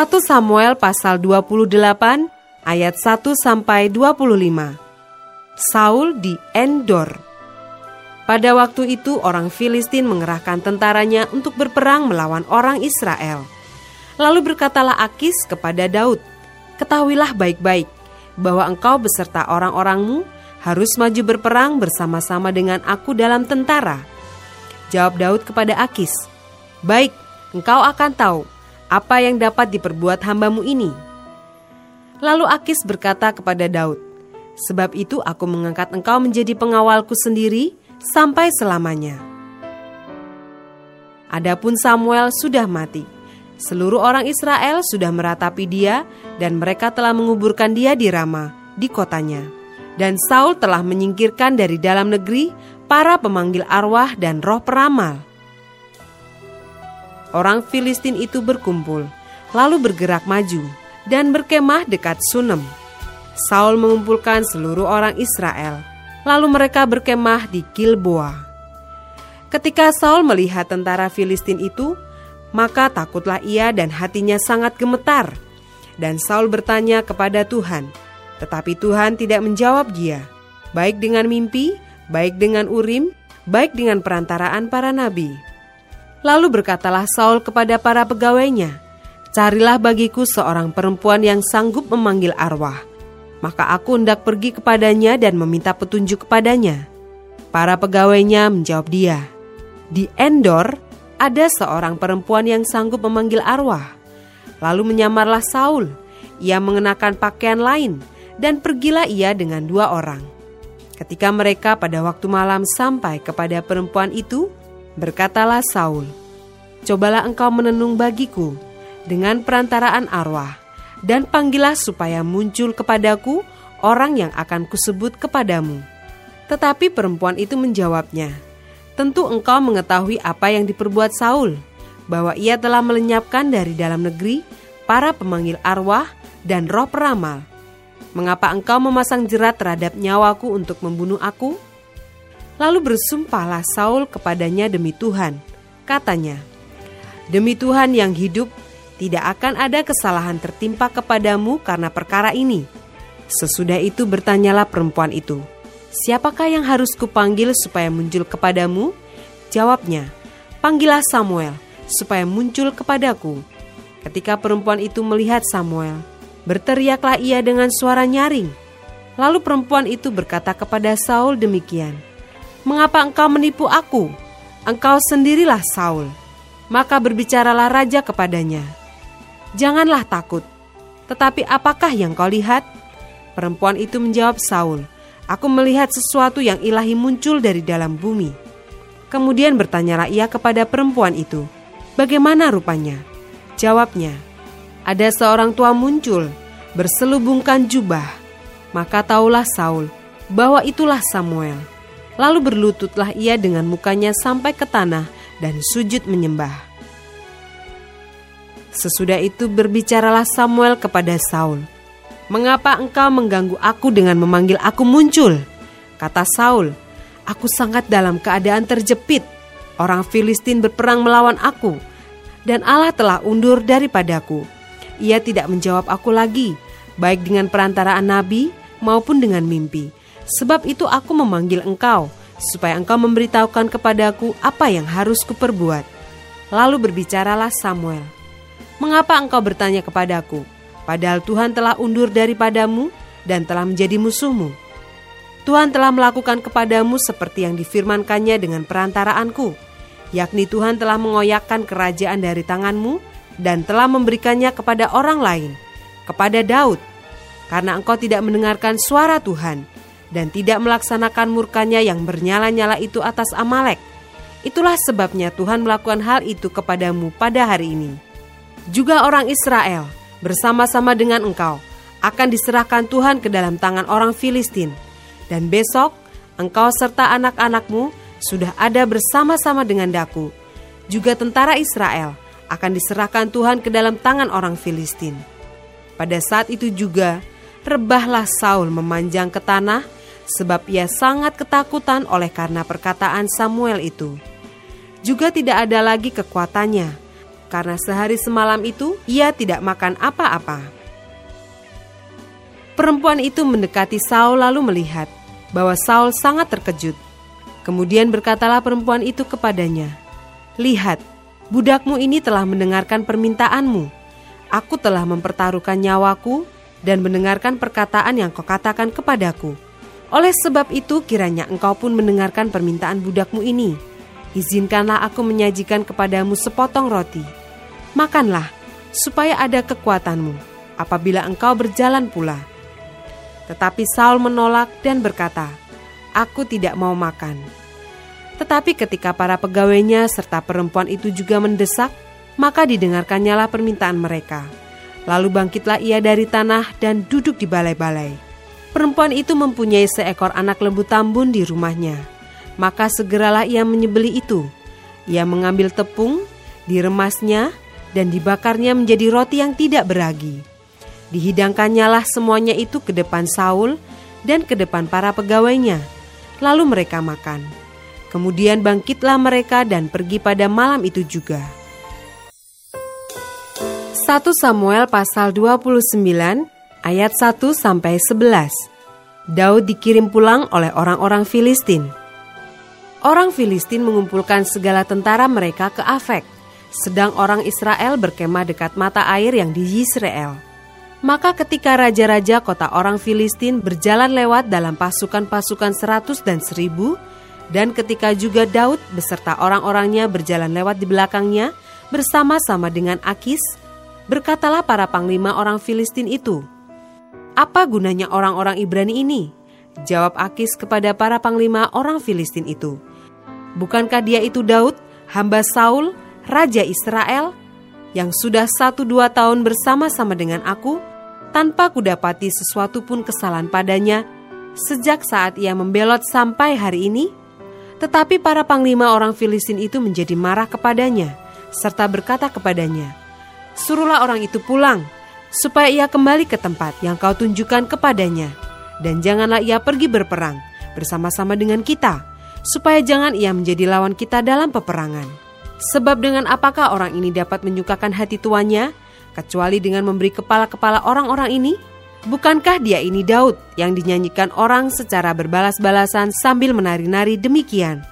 1 Samuel pasal 28 ayat 1 sampai 25. Saul di Endor. Pada waktu itu orang Filistin mengerahkan tentaranya untuk berperang melawan orang Israel. Lalu berkatalah Akis kepada Daud, "Ketahuilah baik-baik bahwa engkau beserta orang-orangmu harus maju berperang bersama-sama dengan aku dalam tentara." Jawab Daud kepada Akis, "Baik, engkau akan tahu apa yang dapat diperbuat hambamu ini? Lalu Akis berkata kepada Daud, Sebab itu aku mengangkat engkau menjadi pengawalku sendiri sampai selamanya. Adapun Samuel sudah mati. Seluruh orang Israel sudah meratapi dia dan mereka telah menguburkan dia di Rama, di kotanya. Dan Saul telah menyingkirkan dari dalam negeri para pemanggil arwah dan roh peramal orang Filistin itu berkumpul, lalu bergerak maju dan berkemah dekat Sunem. Saul mengumpulkan seluruh orang Israel, lalu mereka berkemah di Gilboa. Ketika Saul melihat tentara Filistin itu, maka takutlah ia dan hatinya sangat gemetar. Dan Saul bertanya kepada Tuhan, tetapi Tuhan tidak menjawab dia, baik dengan mimpi, baik dengan urim, baik dengan perantaraan para nabi. Lalu berkatalah Saul kepada para pegawainya, Carilah bagiku seorang perempuan yang sanggup memanggil arwah. Maka aku hendak pergi kepadanya dan meminta petunjuk kepadanya. Para pegawainya menjawab dia, Di Endor ada seorang perempuan yang sanggup memanggil arwah. Lalu menyamarlah Saul, ia mengenakan pakaian lain, dan pergilah ia dengan dua orang. Ketika mereka pada waktu malam sampai kepada perempuan itu, Berkatalah Saul, Cobalah engkau menenung bagiku dengan perantaraan arwah, dan panggillah supaya muncul kepadaku orang yang akan kusebut kepadamu. Tetapi perempuan itu menjawabnya, Tentu engkau mengetahui apa yang diperbuat Saul, bahwa ia telah melenyapkan dari dalam negeri para pemanggil arwah dan roh peramal. Mengapa engkau memasang jerat terhadap nyawaku untuk membunuh aku?' Lalu bersumpahlah Saul kepadanya demi Tuhan. Katanya, Demi Tuhan yang hidup, tidak akan ada kesalahan tertimpa kepadamu karena perkara ini. Sesudah itu bertanyalah perempuan itu, Siapakah yang harus kupanggil supaya muncul kepadamu? Jawabnya, Panggillah Samuel, supaya muncul kepadaku. Ketika perempuan itu melihat Samuel, berteriaklah ia dengan suara nyaring. Lalu perempuan itu berkata kepada Saul demikian, Mengapa engkau menipu aku? Engkau sendirilah Saul. Maka berbicaralah raja kepadanya. Janganlah takut. Tetapi apakah yang kau lihat? Perempuan itu menjawab Saul, Aku melihat sesuatu yang ilahi muncul dari dalam bumi. Kemudian bertanyalah ia kepada perempuan itu, Bagaimana rupanya? Jawabnya, Ada seorang tua muncul, berselubungkan jubah. Maka taulah Saul bahwa itulah Samuel. Lalu berlututlah ia dengan mukanya sampai ke tanah dan sujud menyembah. Sesudah itu berbicaralah Samuel kepada Saul, "Mengapa engkau mengganggu aku dengan memanggil aku muncul?" Kata Saul, "Aku sangat dalam keadaan terjepit. Orang Filistin berperang melawan aku, dan Allah telah undur daripadaku. Ia tidak menjawab aku lagi, baik dengan perantaraan nabi maupun dengan mimpi." Sebab itu aku memanggil engkau, supaya engkau memberitahukan kepadaku apa yang harus kuperbuat. Lalu berbicaralah Samuel, Mengapa engkau bertanya kepadaku, padahal Tuhan telah undur daripadamu dan telah menjadi musuhmu? Tuhan telah melakukan kepadamu seperti yang difirmankannya dengan perantaraanku, yakni Tuhan telah mengoyakkan kerajaan dari tanganmu dan telah memberikannya kepada orang lain, kepada Daud, karena engkau tidak mendengarkan suara Tuhan, dan tidak melaksanakan murkanya yang bernyala-nyala itu atas Amalek. Itulah sebabnya Tuhan melakukan hal itu kepadamu pada hari ini. juga orang Israel bersama-sama dengan engkau akan diserahkan Tuhan ke dalam tangan orang Filistin. Dan besok engkau serta anak-anakmu sudah ada bersama-sama dengan daku. Juga tentara Israel akan diserahkan Tuhan ke dalam tangan orang Filistin. Pada saat itu juga, rebahlah Saul memanjang ke tanah, sebab ia sangat ketakutan oleh karena perkataan Samuel itu. Juga tidak ada lagi kekuatannya, karena sehari semalam itu ia tidak makan apa-apa. Perempuan itu mendekati Saul lalu melihat bahwa Saul sangat terkejut. Kemudian berkatalah perempuan itu kepadanya, "Lihat, budakmu ini telah mendengarkan permintaanmu. Aku telah mempertaruhkan nyawaku dan mendengarkan perkataan yang kau katakan kepadaku. Oleh sebab itu kiranya engkau pun mendengarkan permintaan budakmu ini. Izinkanlah aku menyajikan kepadamu sepotong roti. Makanlah, supaya ada kekuatanmu apabila engkau berjalan pula. Tetapi Saul menolak dan berkata, Aku tidak mau makan. Tetapi ketika para pegawainya serta perempuan itu juga mendesak, maka didengarkannyalah permintaan mereka. Lalu bangkitlah ia dari tanah dan duduk di balai-balai. Perempuan itu mempunyai seekor anak lembu tambun di rumahnya. Maka segeralah ia menyebeli itu. Ia mengambil tepung, diremasnya, dan dibakarnya menjadi roti yang tidak beragi. Dihidangkannyalah semuanya itu ke depan Saul dan ke depan para pegawainya. Lalu mereka makan. Kemudian bangkitlah mereka dan pergi pada malam itu juga. 1 Samuel pasal 29 ayat 1 sampai 11. Daud dikirim pulang oleh orang-orang Filistin. Orang Filistin mengumpulkan segala tentara mereka ke Afek, sedang orang Israel berkemah dekat mata air yang di Yisrael. Maka ketika raja-raja kota orang Filistin berjalan lewat dalam pasukan-pasukan seratus dan seribu, dan ketika juga Daud beserta orang-orangnya berjalan lewat di belakangnya bersama-sama dengan Akis, berkatalah para panglima orang Filistin itu, "Apa gunanya orang-orang Ibrani ini?" Jawab Akis kepada para panglima orang Filistin itu, "Bukankah dia itu Daud, hamba Saul, raja Israel, yang sudah satu dua tahun bersama-sama dengan aku, tanpa kudapati sesuatu pun kesalahan padanya, sejak saat ia membelot sampai hari ini?" Tetapi para panglima orang Filistin itu menjadi marah kepadanya, serta berkata kepadanya, Suruhlah orang itu pulang, supaya ia kembali ke tempat yang kau tunjukkan kepadanya, dan janganlah ia pergi berperang bersama-sama dengan kita, supaya jangan ia menjadi lawan kita dalam peperangan. Sebab dengan apakah orang ini dapat menyukakan hati tuannya, kecuali dengan memberi kepala-kepala orang-orang ini? Bukankah dia ini Daud yang dinyanyikan orang secara berbalas-balasan sambil menari-nari demikian?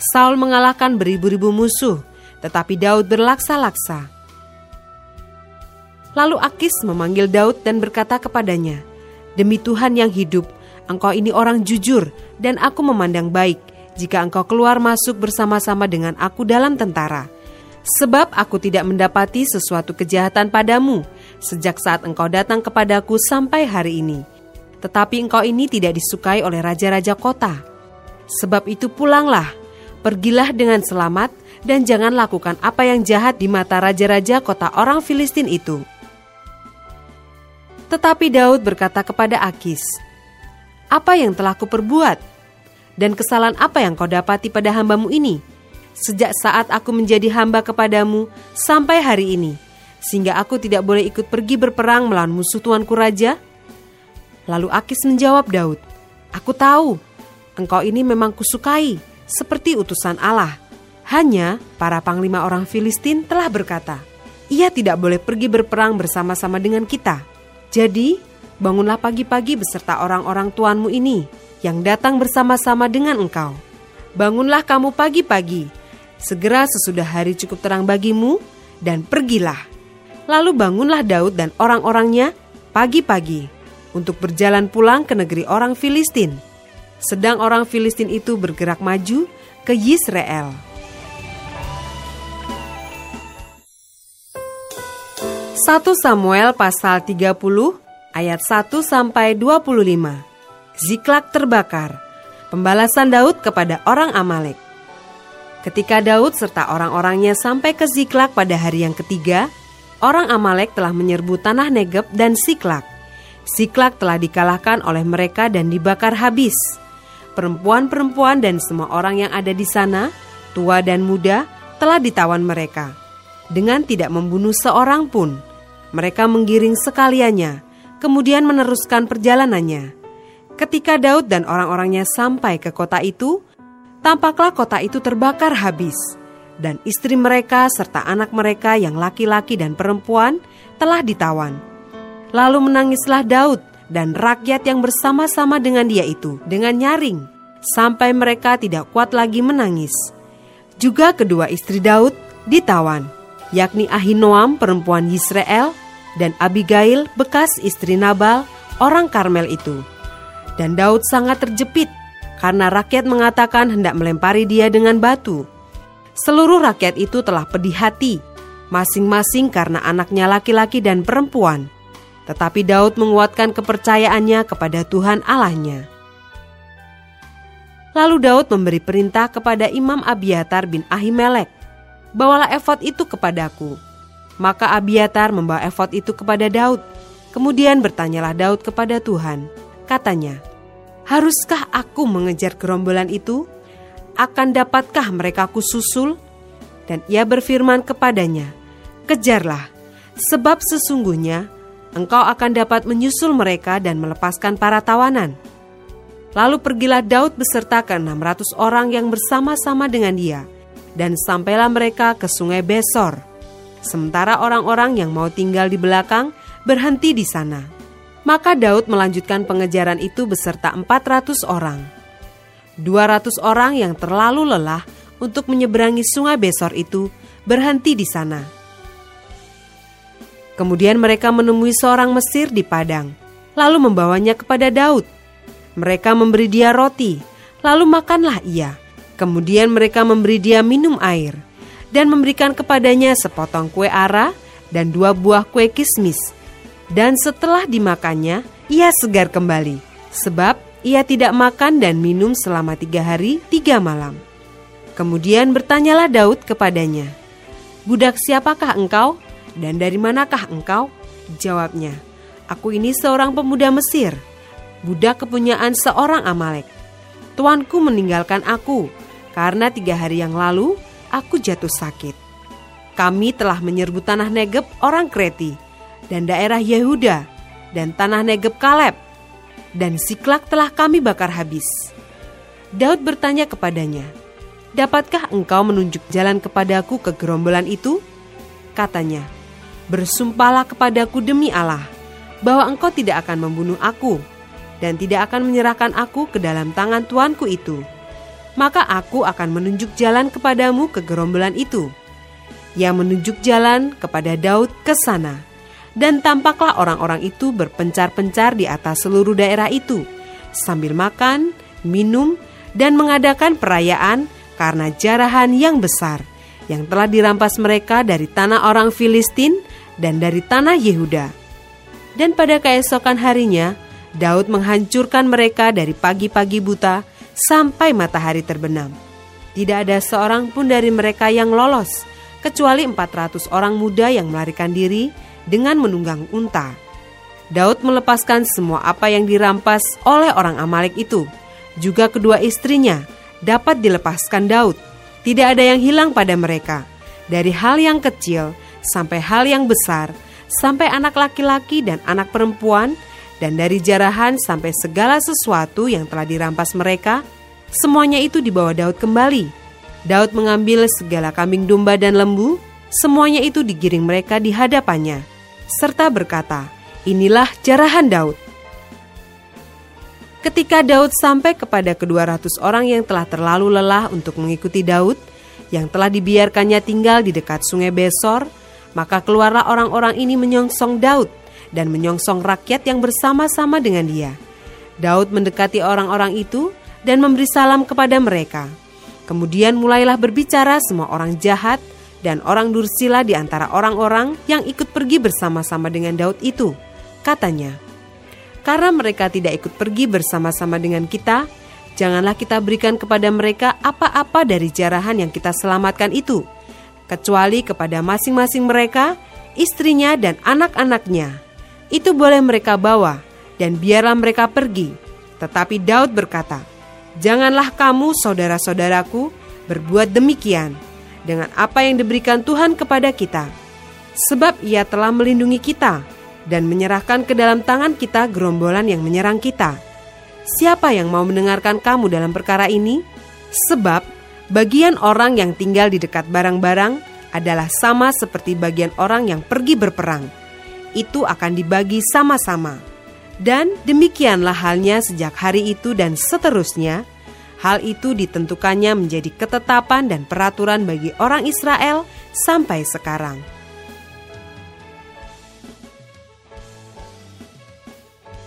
Saul mengalahkan beribu-ribu musuh, tetapi Daud berlaksa-laksa. Lalu Akis memanggil Daud dan berkata kepadanya, Demi Tuhan yang hidup, engkau ini orang jujur dan aku memandang baik jika engkau keluar masuk bersama-sama dengan aku dalam tentara. Sebab aku tidak mendapati sesuatu kejahatan padamu, sejak saat engkau datang kepadaku sampai hari ini. Tetapi engkau ini tidak disukai oleh raja-raja kota. Sebab itu pulanglah, pergilah dengan selamat, dan jangan lakukan apa yang jahat di mata raja-raja kota orang Filistin itu. Tetapi Daud berkata kepada Akis, Apa yang telah kuperbuat? Dan kesalahan apa yang kau dapati pada hambamu ini? Sejak saat aku menjadi hamba kepadamu sampai hari ini, sehingga aku tidak boleh ikut pergi berperang melawan musuh tuanku raja? Lalu Akis menjawab Daud, Aku tahu, engkau ini memang kusukai, seperti utusan Allah. Hanya para panglima orang Filistin telah berkata, ia tidak boleh pergi berperang bersama-sama dengan kita. Jadi, bangunlah pagi-pagi beserta orang-orang tuanmu ini yang datang bersama-sama dengan engkau. Bangunlah kamu pagi-pagi, segera sesudah hari cukup terang bagimu, dan pergilah Lalu bangunlah Daud dan orang-orangnya pagi-pagi untuk berjalan pulang ke negeri orang Filistin. Sedang orang Filistin itu bergerak maju ke Yisrael. Satu Samuel pasal 30 ayat 1 sampai 25. Ziklak terbakar. Pembalasan Daud kepada orang Amalek. Ketika Daud serta orang-orangnya sampai ke Ziklak pada hari yang ketiga, orang Amalek telah menyerbu tanah Negeb dan Siklak. Siklak telah dikalahkan oleh mereka dan dibakar habis. Perempuan-perempuan dan semua orang yang ada di sana, tua dan muda, telah ditawan mereka. Dengan tidak membunuh seorang pun, mereka menggiring sekaliannya, kemudian meneruskan perjalanannya. Ketika Daud dan orang-orangnya sampai ke kota itu, tampaklah kota itu terbakar habis dan istri mereka serta anak mereka yang laki-laki dan perempuan telah ditawan. Lalu menangislah Daud dan rakyat yang bersama-sama dengan dia itu dengan nyaring, sampai mereka tidak kuat lagi menangis. Juga kedua istri Daud ditawan, yakni Ahinoam perempuan Yisrael dan Abigail bekas istri Nabal orang Karmel itu. Dan Daud sangat terjepit karena rakyat mengatakan hendak melempari dia dengan batu. Seluruh rakyat itu telah pedih hati, masing-masing karena anaknya laki-laki dan perempuan. Tetapi Daud menguatkan kepercayaannya kepada Tuhan Allahnya. Lalu Daud memberi perintah kepada Imam Abiatar bin Ahimelek, Bawalah efod itu kepadaku. Maka Abiatar membawa efod itu kepada Daud. Kemudian bertanyalah Daud kepada Tuhan. Katanya, Haruskah aku mengejar gerombolan itu? akan dapatkah mereka kususul? Dan ia berfirman kepadanya, Kejarlah, sebab sesungguhnya engkau akan dapat menyusul mereka dan melepaskan para tawanan. Lalu pergilah Daud beserta ke 600 orang yang bersama-sama dengan dia, dan sampailah mereka ke sungai Besor. Sementara orang-orang yang mau tinggal di belakang berhenti di sana. Maka Daud melanjutkan pengejaran itu beserta 400 orang. 200 orang yang terlalu lelah untuk menyeberangi sungai Besor itu berhenti di sana. Kemudian mereka menemui seorang Mesir di padang, lalu membawanya kepada Daud. Mereka memberi dia roti, lalu makanlah ia. Kemudian mereka memberi dia minum air, dan memberikan kepadanya sepotong kue ara dan dua buah kue kismis. Dan setelah dimakannya, ia segar kembali, sebab ia tidak makan dan minum selama tiga hari, tiga malam. Kemudian bertanyalah Daud kepadanya, Budak siapakah engkau dan dari manakah engkau? Jawabnya, Aku ini seorang pemuda Mesir, budak kepunyaan seorang Amalek. Tuanku meninggalkan aku, karena tiga hari yang lalu aku jatuh sakit. Kami telah menyerbu tanah Negeb orang Kreti, dan daerah Yehuda, dan tanah Negeb Kaleb, dan Siklak telah kami bakar habis. Daud bertanya kepadanya, Dapatkah engkau menunjuk jalan kepadaku ke gerombolan itu? Katanya, Bersumpahlah kepadaku demi Allah, bahwa engkau tidak akan membunuh aku, dan tidak akan menyerahkan aku ke dalam tangan tuanku itu. Maka aku akan menunjuk jalan kepadamu ke gerombolan itu. Ia menunjuk jalan kepada Daud ke sana dan tampaklah orang-orang itu berpencar-pencar di atas seluruh daerah itu, sambil makan, minum, dan mengadakan perayaan karena jarahan yang besar yang telah dirampas mereka dari tanah orang Filistin dan dari tanah Yehuda. Dan pada keesokan harinya, Daud menghancurkan mereka dari pagi-pagi buta sampai matahari terbenam. Tidak ada seorang pun dari mereka yang lolos, kecuali 400 orang muda yang melarikan diri dengan menunggang unta. Daud melepaskan semua apa yang dirampas oleh orang Amalek itu. Juga kedua istrinya dapat dilepaskan Daud. Tidak ada yang hilang pada mereka. Dari hal yang kecil sampai hal yang besar, sampai anak laki-laki dan anak perempuan, dan dari jarahan sampai segala sesuatu yang telah dirampas mereka, semuanya itu dibawa Daud kembali. Daud mengambil segala kambing domba dan lembu, semuanya itu digiring mereka di hadapannya serta berkata, Inilah jarahan Daud. Ketika Daud sampai kepada kedua ratus orang yang telah terlalu lelah untuk mengikuti Daud, yang telah dibiarkannya tinggal di dekat sungai Besor, maka keluarlah orang-orang ini menyongsong Daud dan menyongsong rakyat yang bersama-sama dengan dia. Daud mendekati orang-orang itu dan memberi salam kepada mereka. Kemudian mulailah berbicara semua orang jahat dan orang Dursila di antara orang-orang yang ikut pergi bersama-sama dengan Daud itu. Katanya, karena mereka tidak ikut pergi bersama-sama dengan kita, janganlah kita berikan kepada mereka apa-apa dari jarahan yang kita selamatkan itu, kecuali kepada masing-masing mereka istrinya dan anak-anaknya. Itu boleh mereka bawa, dan biarlah mereka pergi. Tetapi Daud berkata, Janganlah kamu, saudara-saudaraku, berbuat demikian dengan apa yang diberikan Tuhan kepada kita. Sebab ia telah melindungi kita dan menyerahkan ke dalam tangan kita gerombolan yang menyerang kita. Siapa yang mau mendengarkan kamu dalam perkara ini? Sebab bagian orang yang tinggal di dekat barang-barang adalah sama seperti bagian orang yang pergi berperang. Itu akan dibagi sama-sama. Dan demikianlah halnya sejak hari itu dan seterusnya. Hal itu ditentukannya menjadi ketetapan dan peraturan bagi orang Israel sampai sekarang.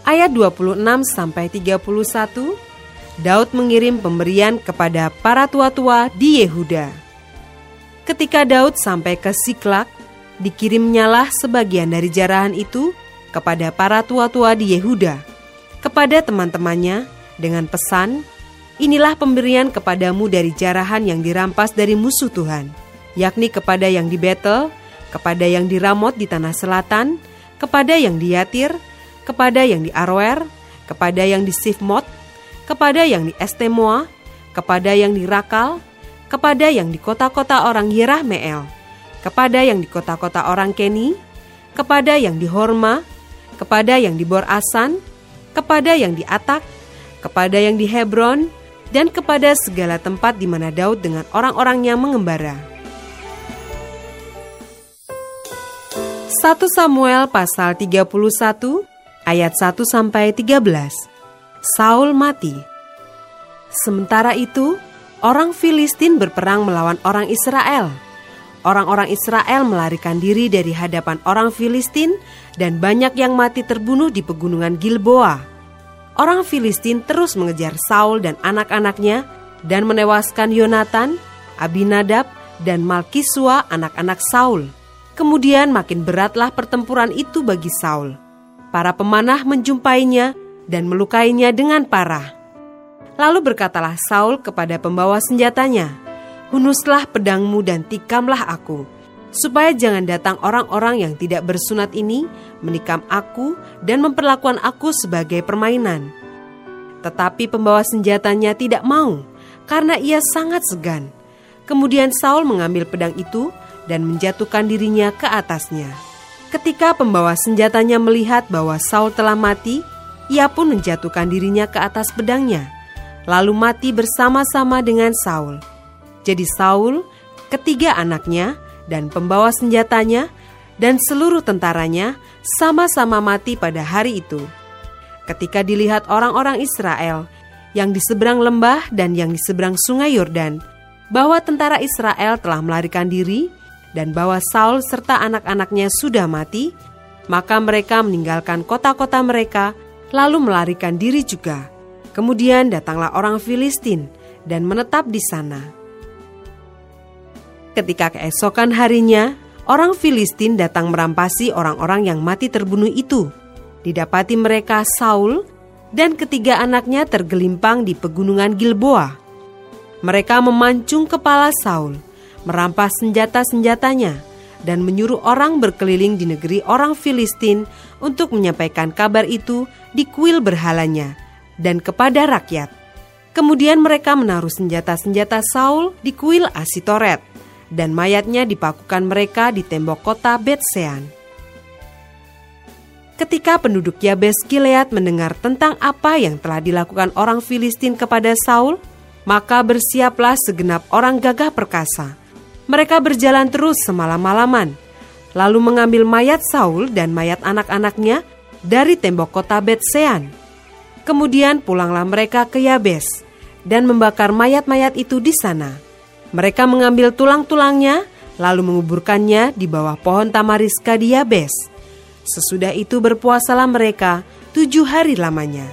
Ayat 26 sampai 31 Daud mengirim pemberian kepada para tua-tua di Yehuda. Ketika Daud sampai ke Siklak, dikirimnyalah sebagian dari jarahan itu kepada para tua-tua di Yehuda, kepada teman-temannya dengan pesan, Inilah pemberian kepadamu dari jarahan yang dirampas dari musuh Tuhan, yakni kepada yang di Betel, kepada yang di Ramot di tanah selatan, kepada yang di Yatir, kepada yang di Aroer, kepada yang di Sifmot, kepada yang di Estemoa, kepada yang di Rakal, kepada yang di kota-kota orang Yerahmeel, kepada yang di kota-kota orang Keni, kepada yang di Horma, kepada yang di Bor Asan, kepada yang di Atak, kepada yang di Hebron, dan kepada segala tempat di mana Daud dengan orang-orangnya mengembara. 1 Samuel pasal 31 ayat 1 sampai 13. Saul mati. Sementara itu, orang Filistin berperang melawan orang Israel. Orang-orang Israel melarikan diri dari hadapan orang Filistin dan banyak yang mati terbunuh di pegunungan Gilboa orang Filistin terus mengejar Saul dan anak-anaknya dan menewaskan Yonatan, Abinadab, dan Malkisua anak-anak Saul. Kemudian makin beratlah pertempuran itu bagi Saul. Para pemanah menjumpainya dan melukainya dengan parah. Lalu berkatalah Saul kepada pembawa senjatanya, Hunuslah pedangmu dan tikamlah aku, supaya jangan datang orang-orang yang tidak bersunat ini menikam aku dan memperlakukan aku sebagai permainan. Tetapi pembawa senjatanya tidak mau, karena ia sangat segan. Kemudian Saul mengambil pedang itu dan menjatuhkan dirinya ke atasnya. Ketika pembawa senjatanya melihat bahwa Saul telah mati, ia pun menjatuhkan dirinya ke atas pedangnya, lalu mati bersama-sama dengan Saul. Jadi Saul, ketiga anaknya, dan pembawa senjatanya dan seluruh tentaranya sama-sama mati pada hari itu. Ketika dilihat orang-orang Israel yang di seberang lembah dan yang di seberang sungai Yordan, bahwa tentara Israel telah melarikan diri dan bahwa Saul serta anak-anaknya sudah mati, maka mereka meninggalkan kota-kota mereka lalu melarikan diri juga. Kemudian datanglah orang Filistin dan menetap di sana. Ketika keesokan harinya, orang Filistin datang merampasi orang-orang yang mati terbunuh itu. Didapati mereka Saul dan ketiga anaknya tergelimpang di pegunungan Gilboa. Mereka memancung kepala Saul, merampas senjata-senjatanya, dan menyuruh orang berkeliling di negeri orang Filistin untuk menyampaikan kabar itu di kuil berhalanya dan kepada rakyat. Kemudian mereka menaruh senjata-senjata Saul di kuil Asitoret dan mayatnya dipakukan mereka di tembok kota Betsean. Ketika penduduk Yabes Gilead mendengar tentang apa yang telah dilakukan orang Filistin kepada Saul, maka bersiaplah segenap orang gagah perkasa. Mereka berjalan terus semalam-malaman, lalu mengambil mayat Saul dan mayat anak-anaknya dari tembok kota Betsean. Kemudian pulanglah mereka ke Yabes dan membakar mayat-mayat itu di sana. Mereka mengambil tulang-tulangnya, lalu menguburkannya di bawah pohon tamariska di Yabes. Sesudah itu berpuasalah mereka tujuh hari lamanya.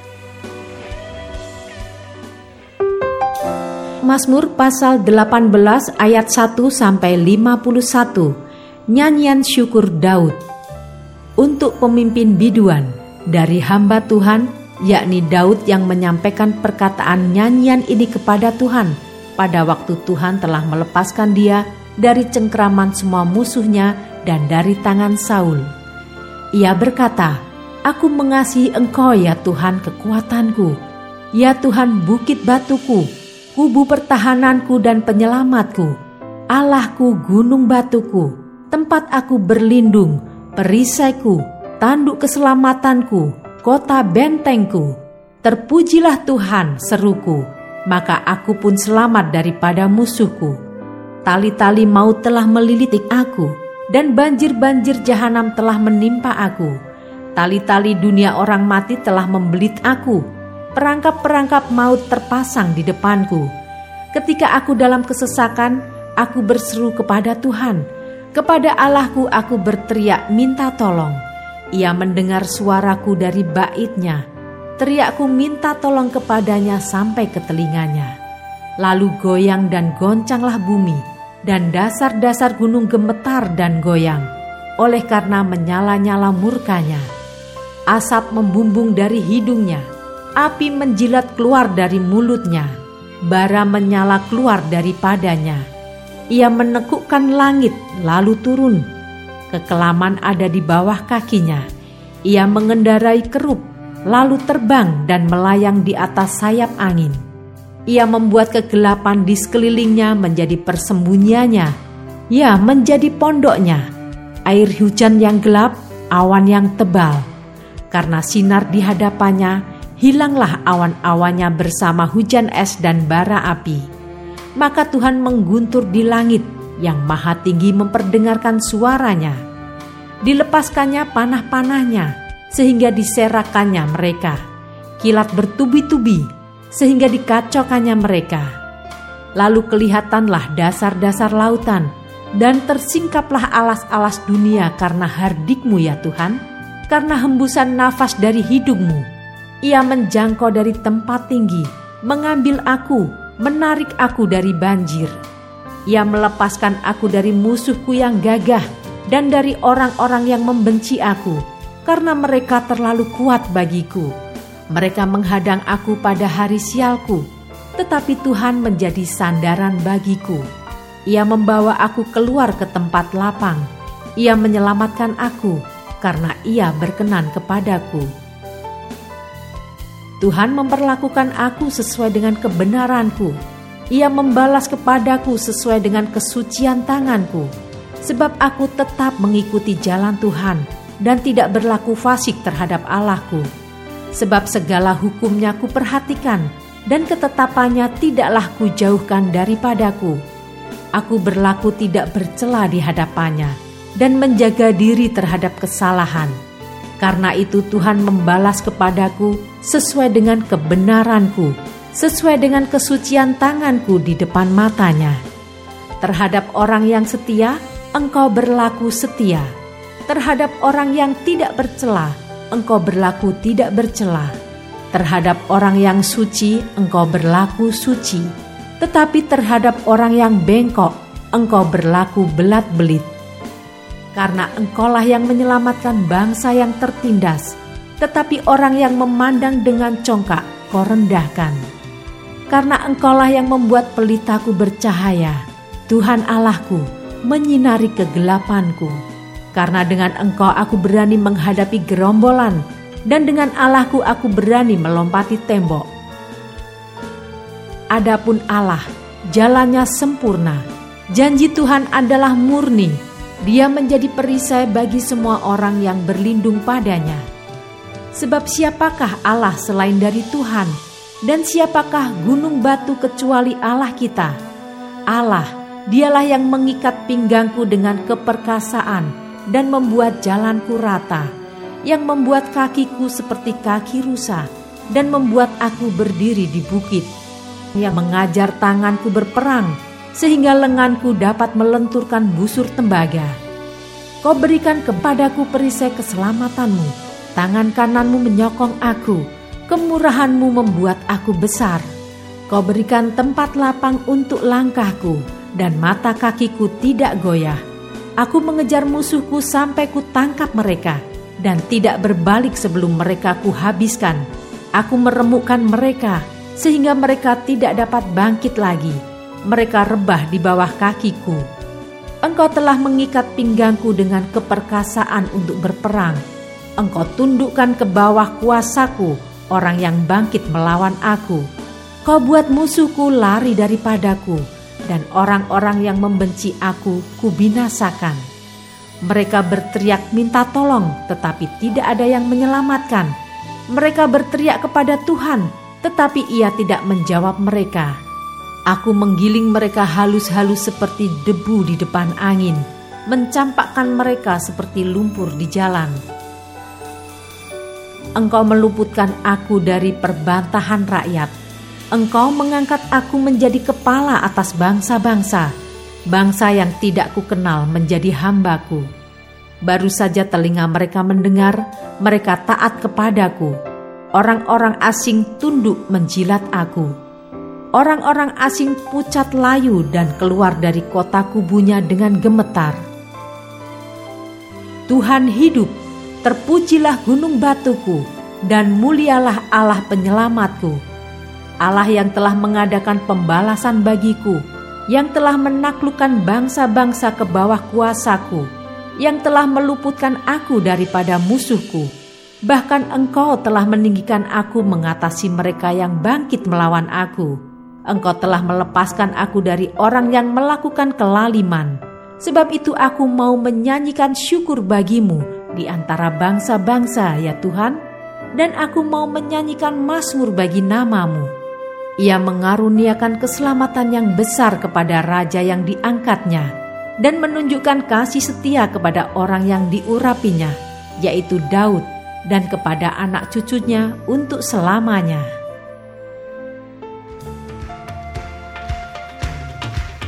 Mazmur pasal 18 ayat 1 sampai 51. Nyanyian syukur Daud. Untuk pemimpin biduan dari hamba Tuhan, yakni Daud yang menyampaikan perkataan nyanyian ini kepada Tuhan pada waktu Tuhan telah melepaskan dia dari cengkraman semua musuhnya dan dari tangan Saul. Ia berkata, Aku mengasihi Engkau ya Tuhan kekuatanku, ya Tuhan bukit batuku, kubu pertahananku dan penyelamatku, Allahku gunung batuku, tempat aku berlindung, perisaiku, tanduk keselamatanku, kota bentengku. Terpujilah Tuhan seruku, maka aku pun selamat daripada musuhku. Tali-tali maut telah melilitik aku, dan banjir-banjir jahanam telah menimpa aku Tali-tali dunia orang mati telah membelit aku. Perangkap-perangkap maut terpasang di depanku. Ketika aku dalam kesesakan, aku berseru kepada Tuhan. Kepada Allahku aku berteriak minta tolong. Ia mendengar suaraku dari baitnya. Teriakku minta tolong kepadanya sampai ke telinganya. Lalu goyang dan goncanglah bumi, dan dasar-dasar gunung gemetar dan goyang, oleh karena menyala-nyala murkanya asap membumbung dari hidungnya, api menjilat keluar dari mulutnya, bara menyala keluar daripadanya. Ia menekukkan langit lalu turun. Kekelaman ada di bawah kakinya. Ia mengendarai kerub, lalu terbang dan melayang di atas sayap angin. Ia membuat kegelapan di sekelilingnya menjadi persembunyiannya. Ya, menjadi pondoknya. Air hujan yang gelap, awan yang tebal karena sinar di hadapannya, hilanglah awan-awannya bersama hujan es dan bara api. Maka Tuhan mengguntur di langit yang maha tinggi memperdengarkan suaranya. Dilepaskannya panah-panahnya, sehingga diserakannya mereka. Kilat bertubi-tubi, sehingga dikacaukannya mereka. Lalu kelihatanlah dasar-dasar lautan, dan tersingkaplah alas-alas dunia karena hardikmu ya Tuhan karena hembusan nafas dari hidungmu. Ia menjangkau dari tempat tinggi, mengambil aku, menarik aku dari banjir. Ia melepaskan aku dari musuhku yang gagah dan dari orang-orang yang membenci aku, karena mereka terlalu kuat bagiku. Mereka menghadang aku pada hari sialku, tetapi Tuhan menjadi sandaran bagiku. Ia membawa aku keluar ke tempat lapang. Ia menyelamatkan aku karena ia berkenan kepadaku. Tuhan memperlakukan aku sesuai dengan kebenaranku. Ia membalas kepadaku sesuai dengan kesucian tanganku, sebab aku tetap mengikuti jalan Tuhan dan tidak berlaku fasik terhadap Allahku. Sebab segala hukumnya ku perhatikan dan ketetapannya tidaklah ku jauhkan daripadaku. Aku berlaku tidak bercela di hadapannya dan menjaga diri terhadap kesalahan. Karena itu Tuhan membalas kepadaku sesuai dengan kebenaranku, sesuai dengan kesucian tanganku di depan matanya. Terhadap orang yang setia, engkau berlaku setia. Terhadap orang yang tidak bercela, engkau berlaku tidak bercela. Terhadap orang yang suci, engkau berlaku suci. Tetapi terhadap orang yang bengkok, engkau berlaku belat-belit karena engkaulah yang menyelamatkan bangsa yang tertindas, tetapi orang yang memandang dengan congkak kau rendahkan. Karena engkaulah yang membuat pelitaku bercahaya, Tuhan Allahku, menyinari kegelapanku. Karena dengan engkau aku berani menghadapi gerombolan, dan dengan Allahku aku berani melompati tembok. Adapun Allah, jalannya sempurna, janji Tuhan adalah murni, dia menjadi perisai bagi semua orang yang berlindung padanya. Sebab siapakah Allah selain dari Tuhan? Dan siapakah gunung batu kecuali Allah kita? Allah, dialah yang mengikat pinggangku dengan keperkasaan dan membuat jalanku rata, yang membuat kakiku seperti kaki rusa dan membuat aku berdiri di bukit, yang mengajar tanganku berperang sehingga lenganku dapat melenturkan busur tembaga. Kau berikan kepadaku perisai keselamatanmu, tangan kananmu menyokong aku, kemurahanmu membuat aku besar. Kau berikan tempat lapang untuk langkahku, dan mata kakiku tidak goyah. Aku mengejar musuhku sampai ku tangkap mereka, dan tidak berbalik sebelum mereka kuhabiskan. Aku meremukkan mereka, sehingga mereka tidak dapat bangkit lagi mereka rebah di bawah kakiku. Engkau telah mengikat pinggangku dengan keperkasaan untuk berperang. Engkau tundukkan ke bawah kuasaku orang yang bangkit melawan aku. Kau buat musuhku lari daripadaku, dan orang-orang yang membenci aku kubinasakan. Mereka berteriak minta tolong, tetapi tidak ada yang menyelamatkan. Mereka berteriak kepada Tuhan, tetapi Ia tidak menjawab mereka. Aku menggiling mereka halus-halus seperti debu di depan angin, mencampakkan mereka seperti lumpur di jalan. Engkau meluputkan aku dari perbantahan rakyat. Engkau mengangkat aku menjadi kepala atas bangsa-bangsa, bangsa yang tidak kukenal menjadi hambaku. Baru saja telinga mereka mendengar, mereka taat kepadaku. Orang-orang asing tunduk menjilat aku orang-orang asing pucat layu dan keluar dari kota kubunya dengan gemetar. Tuhan hidup, terpujilah gunung batuku, dan mulialah Allah penyelamatku. Allah yang telah mengadakan pembalasan bagiku, yang telah menaklukkan bangsa-bangsa ke bawah kuasaku, yang telah meluputkan aku daripada musuhku. Bahkan engkau telah meninggikan aku mengatasi mereka yang bangkit melawan aku Engkau telah melepaskan aku dari orang yang melakukan kelaliman. Sebab itu aku mau menyanyikan syukur bagimu di antara bangsa-bangsa ya Tuhan. Dan aku mau menyanyikan mazmur bagi namamu. Ia mengaruniakan keselamatan yang besar kepada raja yang diangkatnya dan menunjukkan kasih setia kepada orang yang diurapinya, yaitu Daud, dan kepada anak cucunya untuk selamanya.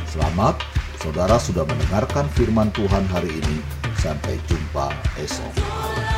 Selamat, saudara sudah mendengarkan firman Tuhan hari ini. Sampai jumpa esok.